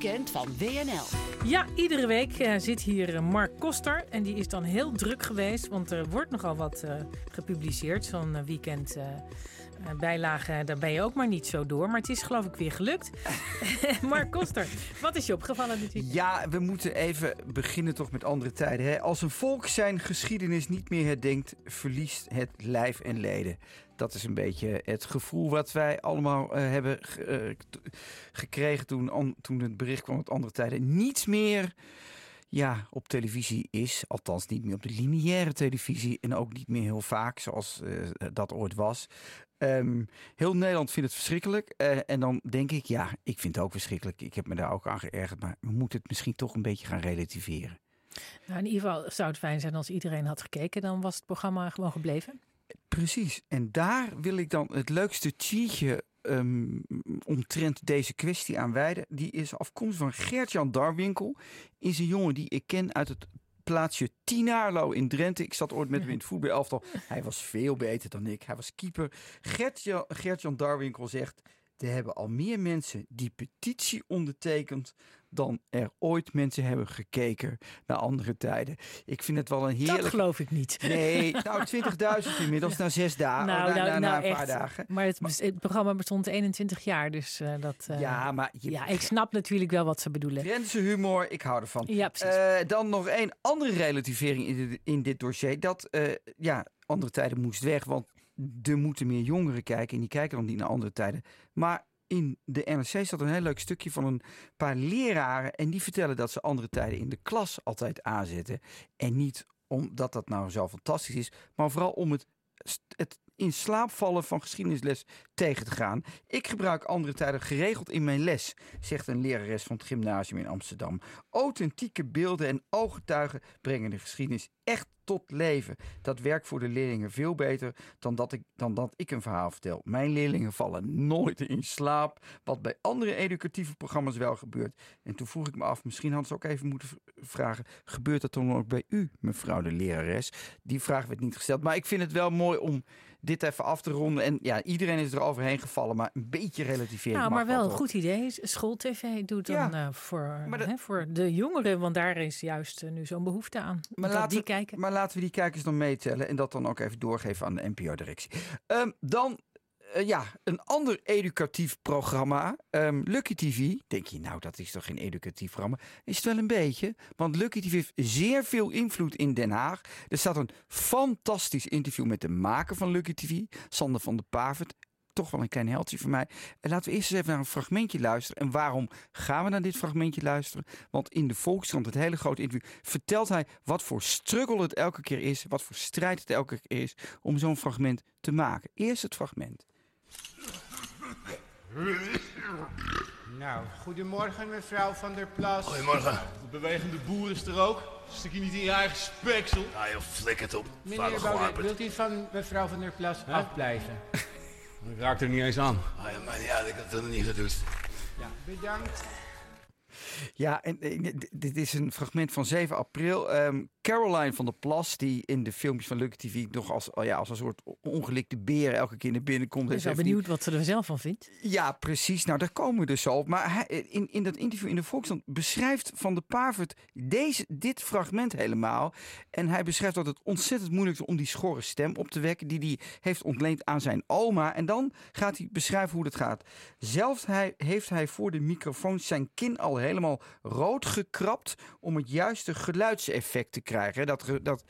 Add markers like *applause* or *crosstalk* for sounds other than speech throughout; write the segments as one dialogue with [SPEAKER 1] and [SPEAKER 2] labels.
[SPEAKER 1] weekend van WNL.
[SPEAKER 2] Ja, iedere week eh, zit hier eh, Mark Koster. En die is dan heel druk geweest, want er wordt nogal wat eh, gepubliceerd. Zo'n weekend bijlage, daar ben je ook maar niet zo door. Maar het is geloof ik weer gelukt. *laughs* Mark Koster, wat is je opgevallen?
[SPEAKER 3] Ja, we moeten even beginnen toch met andere tijden. Hè? Als een volk zijn geschiedenis niet meer herdenkt, verliest het lijf en leden. Dat is een beetje het gevoel wat wij allemaal eh, hebben eh, gekregen toen, toen het bericht kwam uit andere tijden. Niets meer ja, op televisie is. Althans niet meer op de lineaire televisie. En ook niet meer heel vaak zoals eh, dat ooit was. Ehm, heel Nederland vindt het verschrikkelijk. Eh, en dan denk ik, ja, ik vind het ook verschrikkelijk. Ik heb me daar ook aan geërgerd. Maar we moeten het misschien toch een beetje gaan relativeren.
[SPEAKER 2] Nou, in ieder geval zou het fijn zijn als iedereen had gekeken. Dan was het programma gewoon gebleven.
[SPEAKER 3] Precies. En daar wil ik dan het leukste cheatje ehm, omtrent deze kwestie aan wijden. Die is afkomstig van Gert-Jan Darwinkel. Is een jongen die ik ken uit het plaatsje Tinaarlo in Drenthe. Ik zat ooit met hem in het voetbalelftal. Hij was veel beter dan ik. Hij was keeper. Gert-Jan Darwinkel zegt... Er hebben al meer mensen die petitie ondertekend dan er ooit mensen hebben gekeken naar andere tijden. Ik vind het wel een heerlijk...
[SPEAKER 2] Dat geloof ik niet.
[SPEAKER 3] Nee, *laughs* nou 20.000 inmiddels na zes dagen.
[SPEAKER 2] Nou,
[SPEAKER 3] na,
[SPEAKER 2] nou,
[SPEAKER 3] na, na
[SPEAKER 2] nou,
[SPEAKER 3] een paar dagen.
[SPEAKER 2] Maar het, programma bestond 21 jaar, dus eh, dat... eh,
[SPEAKER 3] Ja, maar je,
[SPEAKER 2] ja, ik snap natuurlijk wel wat ze bedoelen.
[SPEAKER 3] Drentse humor, ik hou ervan.
[SPEAKER 2] Ja, precies.
[SPEAKER 3] Eh, dan nog één andere relativering in dit, in dit dossier. Dat, ja, andere tijden moest weg, want er moeten meer jongeren kijken. En die kijken dan niet naar andere tijden. Maar in de NRC staat een heel leuk stukje van een paar leraren. En die vertellen dat ze andere tijden in de klas altijd aanzetten. En niet omdat dat nou zo fantastisch is, maar vooral om het, het in slaap vallen van geschiedenisles tegen te gaan. Ik gebruik andere tijden geregeld in mijn les, zegt een lerares van het gymnasium in Amsterdam. Authentieke beelden en ooggetuigen brengen de geschiedenis echt tot leven. Dat werkt voor de leerlingen veel beter dan dat ik, dan dat ik een verhaal vertel. Mijn leerlingen vallen nooit in slaap, wat bij andere educatieve programma's wel gebeurt. En toen vroeg ik me af, misschien hadden ze ook even moeten vragen, gebeurt dat dan ook bij u, mevrouw de lerares? Die vraag werd niet gesteld, maar ik vind het wel mooi om dit even af te ronden. En ja, iedereen is er overheen gevallen, maar een beetje relativeren
[SPEAKER 2] Nou, maar wel een goed idee. Schooltv doet dan
[SPEAKER 3] Ja.
[SPEAKER 2] eh, voor,
[SPEAKER 3] dat-
[SPEAKER 2] hè, voor de jongeren, want daar is juist eh, nu zo'n behoefte aan.
[SPEAKER 3] Maar
[SPEAKER 2] dat
[SPEAKER 3] laten,
[SPEAKER 2] die
[SPEAKER 3] we-
[SPEAKER 2] kijken.
[SPEAKER 3] maar laten we die kijkers dan meetellen en dat dan ook even doorgeven aan de NPO-directie. Ehm, dan, eh, ja, een ander educatief programma, ehm, Lucky TV. Denk je, nou, dat is toch geen educatief programma? Is het wel een beetje, want Lucky TV heeft zeer veel invloed in Den Haag. Er staat een fantastisch interview met de maker van Lucky TV, Sander van der Pavert. Toch wel een klein heldje voor mij. En laten we eerst eens even naar een fragmentje luisteren. En waarom gaan we naar dit fragmentje luisteren? Want in de Volkskrant, het hele grote interview, vertelt hij wat voor struggle het elke keer is. Wat voor strijd het elke keer is om zo'n fragment te maken. Eerst het fragment.
[SPEAKER 4] Nou, goedemorgen mevrouw van der Plas.
[SPEAKER 5] Goedemorgen.
[SPEAKER 6] De bewegende boer is er ook. Stik je niet in je eigen speksel?
[SPEAKER 5] Ja joh, flik het op.
[SPEAKER 4] Meneer
[SPEAKER 5] gewapen.
[SPEAKER 4] wilt u van mevrouw van der Plas afblijven? *laughs*
[SPEAKER 6] Ik raak er niet eens aan.
[SPEAKER 5] Ah, ja, maar ja, ik had het nog niet gedaan.
[SPEAKER 4] Ja, bedankt.
[SPEAKER 3] Ja, en dit is een fragment van 7 april. Ehm, Caroline van der Plas, die in de filmpjes van Lucky TV nog als, oh ja, als een soort ongelikte beer elke keer naar binnen komt.
[SPEAKER 2] Ik
[SPEAKER 3] en
[SPEAKER 2] ben
[SPEAKER 3] die-
[SPEAKER 2] benieuwd wat ze er zelf van vindt.
[SPEAKER 3] Ja, precies. Nou, daar komen we dus zo op. Maar hij, in, in dat interview in de Volkskrant beschrijft Van de Pavert deze, dit fragment helemaal. En hij beschrijft dat het ontzettend moeilijk is om die schorre stem op te wekken... die hij heeft ontleend aan zijn oma. En dan gaat hij beschrijven hoe dat gaat. Zelfs hij, heeft hij voor de microfoon zijn kin al helemaal rood gekrapt... om het juiste geluidseffect te krijgen. Dat, dat,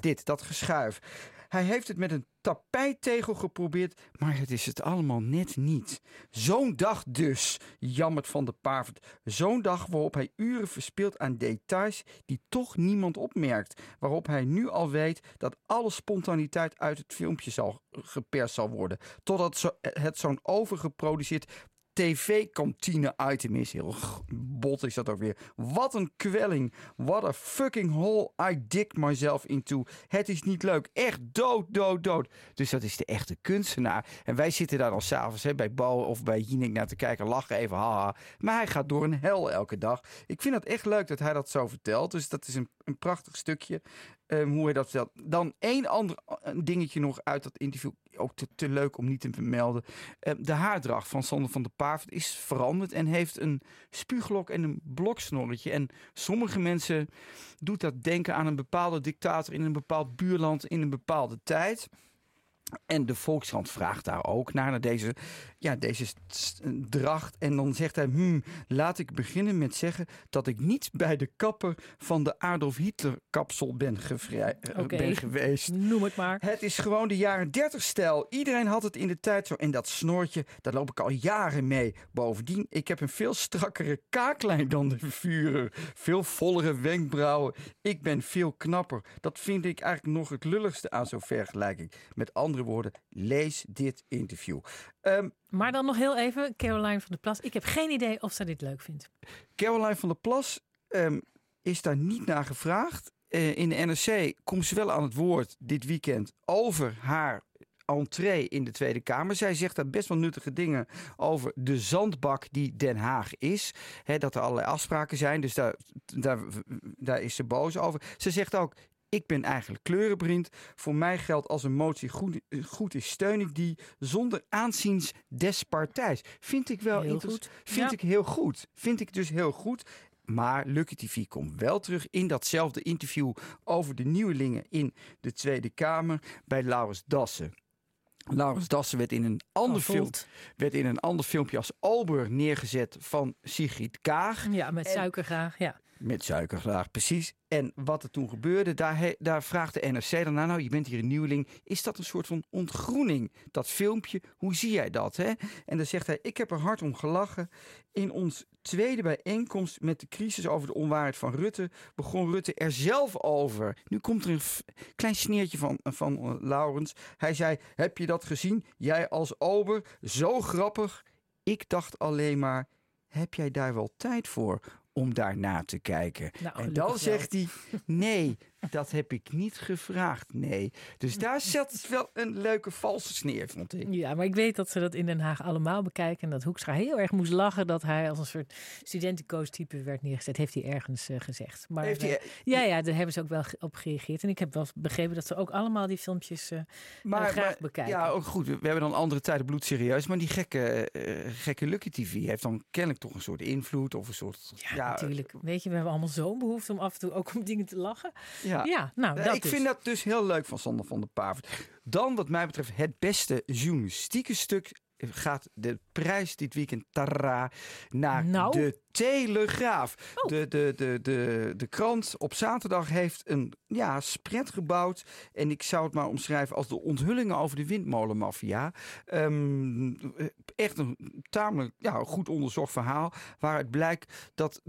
[SPEAKER 3] dit, dat geschuif. Hij heeft het met een tapijttegel geprobeerd, maar het is het allemaal net niet. Zo'n dag dus, jammert Van de Pavert. Zo'n dag waarop hij uren verspilt aan details die toch niemand opmerkt. Waarop hij nu al weet dat alle spontaniteit uit het filmpje zal, geperst zal worden. Totdat het zo'n overgeproduceerd tv-kantine-item is. Heel bot is dat ook weer. Wat een kwelling. What a fucking hole I dig myself into. Het is niet leuk. Echt dood, dood, dood. Dus dat is de echte kunstenaar. En wij zitten daar dan s'avonds bij Bo of bij Jinek naar te kijken. Lachen even, haha. Maar hij gaat door een hel elke dag. Ik vind het echt leuk dat hij dat zo vertelt. Dus dat is een, een prachtig stukje. ehm, hoe hij dat vertelt. Dan één ander eh, dingetje nog uit dat interview. Ook te, leuk om niet te vermelden. Eh, de haardracht van Sander van der Paard is veranderd en heeft een spuuglok en een bloksnorretje. En sommige mensen doet dat denken aan een bepaalde dictator in een bepaald buurland in een bepaalde tijd. En de Volkskrant vraagt daar ook naar, naar deze, ja, deze dracht. En dan zegt hij, hmm, laat ik beginnen met zeggen dat ik niet bij de kapper van de Adolf Hitler kapsel ben, eh, ben geweest.
[SPEAKER 2] Noem het maar.
[SPEAKER 3] Het is gewoon de jaren 30 stijl. Iedereen had het in de tijd zo. En dat snoortje, daar loop ik al jaren mee. Bovendien, ik heb een veel strakkere kaaklijn dan de vuren. Veel vollere wenkbrauwen. Ik ben veel knapper. Dat vind ik eigenlijk nog het lulligste aan zo'n vergelijking. Met andere woorden, lees dit interview. Ehm,
[SPEAKER 2] Maar dan nog heel even, Caroline van der Plas. Ik heb geen idee of zij dit leuk vindt.
[SPEAKER 3] Caroline van der Plas ehm, is daar niet naar gevraagd. Eh, in de NRC komt ze wel aan het woord dit weekend over haar entree in de Tweede Kamer. Zij zegt daar best wel nuttige dingen over de zandbak die Den Haag is. Hè, dat er allerlei afspraken zijn, dus daar, daar, daar is ze boos over. Ze zegt ook, ik ben eigenlijk kleurenblind. Voor mij geldt als een motie goed, goed is, steun ik die zonder aanziens des partijs. Vind ik wel
[SPEAKER 2] Heel
[SPEAKER 3] interessant.
[SPEAKER 2] goed.
[SPEAKER 3] Vind
[SPEAKER 2] Ja.
[SPEAKER 3] ik heel goed. Vind ik dus heel goed. Maar Lucky TV komt wel terug in datzelfde interview over de nieuwelingen in de Tweede Kamer bij Laurens Dassen. Laurens Dassen werd in een ander, film, werd in een ander filmpje als Ober neergezet van Sigrid Kaag.
[SPEAKER 2] Ja, met
[SPEAKER 3] En-
[SPEAKER 2] suiker graag. Ja.
[SPEAKER 3] Met suikergraag, precies. En wat er toen gebeurde, daar, daar vraagt de NRC dan naar. Nou, je bent hier een nieuweling. Is dat een soort van ontgroening? Dat filmpje, hoe zie jij dat? Hè? En dan zegt hij, ik heb er hard om gelachen. In ons tweede bijeenkomst met de crisis over de onwaarheid van Rutte... begon Rutte er zelf over. Nu komt er een klein sneertje van, van eh, Laurens. Hij zei, heb je dat gezien? Jij als ober, zo grappig. Ik dacht alleen maar, heb jij daar wel tijd voor om daarna te kijken?
[SPEAKER 2] Nou,
[SPEAKER 3] en dan zegt hij, nee, dat heb ik niet gevraagd, nee. Dus daar zat wel een leuke valse sneer, vond ik.
[SPEAKER 2] Ja, maar ik weet dat ze dat in Den Haag allemaal bekijken. En dat Hoekstra heel erg moest lachen dat hij als een soort studentencoach-type werd neergezet. Heeft hij ergens eh, gezegd. Maar,
[SPEAKER 3] Heeft hij-
[SPEAKER 2] eh, ja, ja, daar hebben ze ook wel op gereageerd. En ik heb wel begrepen dat ze ook allemaal die filmpjes eh,
[SPEAKER 3] Maar,
[SPEAKER 2] graag
[SPEAKER 3] maar-
[SPEAKER 2] bekijken.
[SPEAKER 3] Ja, ook goed. We hebben dan andere tijden bloedserieus. Maar die gekke, gekke Lucky TV heeft dan kennelijk toch een soort invloed of een soort...
[SPEAKER 2] ja, natuurlijk. Weet je, we hebben allemaal zo'n behoefte om af en toe ook om dingen te lachen.
[SPEAKER 3] Ja.
[SPEAKER 2] Ja, nou,
[SPEAKER 3] Ja,
[SPEAKER 2] dat
[SPEAKER 3] ik
[SPEAKER 2] dus.
[SPEAKER 3] vind dat dus heel leuk van Sander van der Pavert. Dan, wat mij betreft, het beste journalistieke stuk gaat de prijs dit weekend tara, naar
[SPEAKER 2] Nou.
[SPEAKER 3] de Telegraaf.
[SPEAKER 2] Oh.
[SPEAKER 3] De, de, de, de, de krant op zaterdag heeft een ja, spread gebouwd. En ik zou het maar omschrijven als de onthullingen over de windmolenmafia. Ehm, echt een tamelijk ja, goed onderzocht verhaal. Waaruit blijkt dat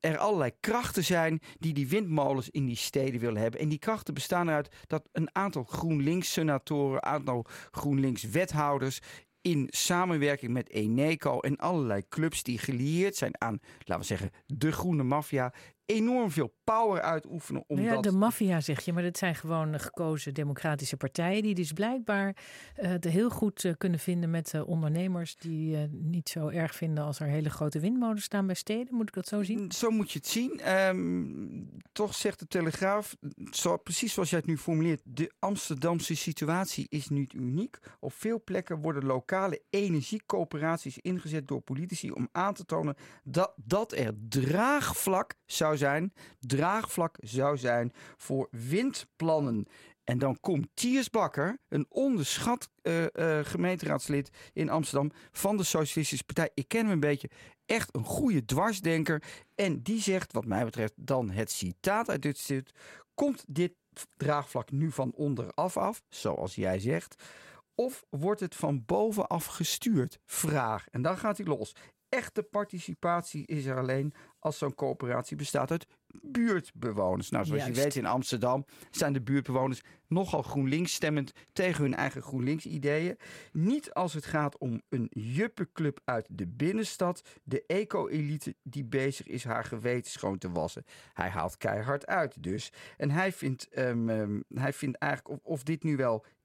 [SPEAKER 3] er allerlei krachten zijn die die windmolens in die steden willen hebben. En die krachten bestaan eruit dat een aantal GroenLinks-senatoren, een aantal GroenLinks-wethouders in samenwerking met Eneco en allerlei clubs die gelieerd zijn aan, laten we zeggen, de groene maffia, enorm veel power uitoefenen om
[SPEAKER 2] Nou ja,
[SPEAKER 3] dat...
[SPEAKER 2] de maffia zeg je, maar dat zijn gewoon gekozen democratische partijen die dus blijkbaar het heel goed eh, kunnen vinden met eh, ondernemers die niet zo erg vinden als er hele grote windmolens staan bij steden. Moet ik dat zo zien?
[SPEAKER 3] Zo moet je het zien. Ehm, toch zegt de Telegraaf, zo, precies zoals jij het nu formuleert, de Amsterdamse situatie is niet uniek. Op veel plekken worden lokale energiecoöperaties ingezet door politici om aan te tonen dat, dat er draagvlak zou zijn, draagvlak zou zijn voor windplannen. En dan komt Tiers Bakker, een onderschat eh, eh, gemeenteraadslid in Amsterdam van de Socialistische Partij. Ik ken hem een beetje. Echt een goede dwarsdenker. En die zegt, wat mij betreft, dan het citaat uit dit stuk. Komt dit draagvlak nu van onderaf af, zoals jij zegt? Of wordt het van bovenaf gestuurd? Vraag. En dan gaat hij los. Echte participatie is er alleen als zo'n coöperatie bestaat uit buurtbewoners. Nou, zoals je weet in Amsterdam zijn de buurtbewoners nogal GroenLinks stemmend tegen hun eigen GroenLinks-ideeën. Niet als het gaat om een juppenclub uit de binnenstad, de eco-elite die bezig is haar geweten schoon te wassen. Hij haalt keihard uit dus. En hij vindt, ehm, ehm, hij vindt eigenlijk of, of dit nu wel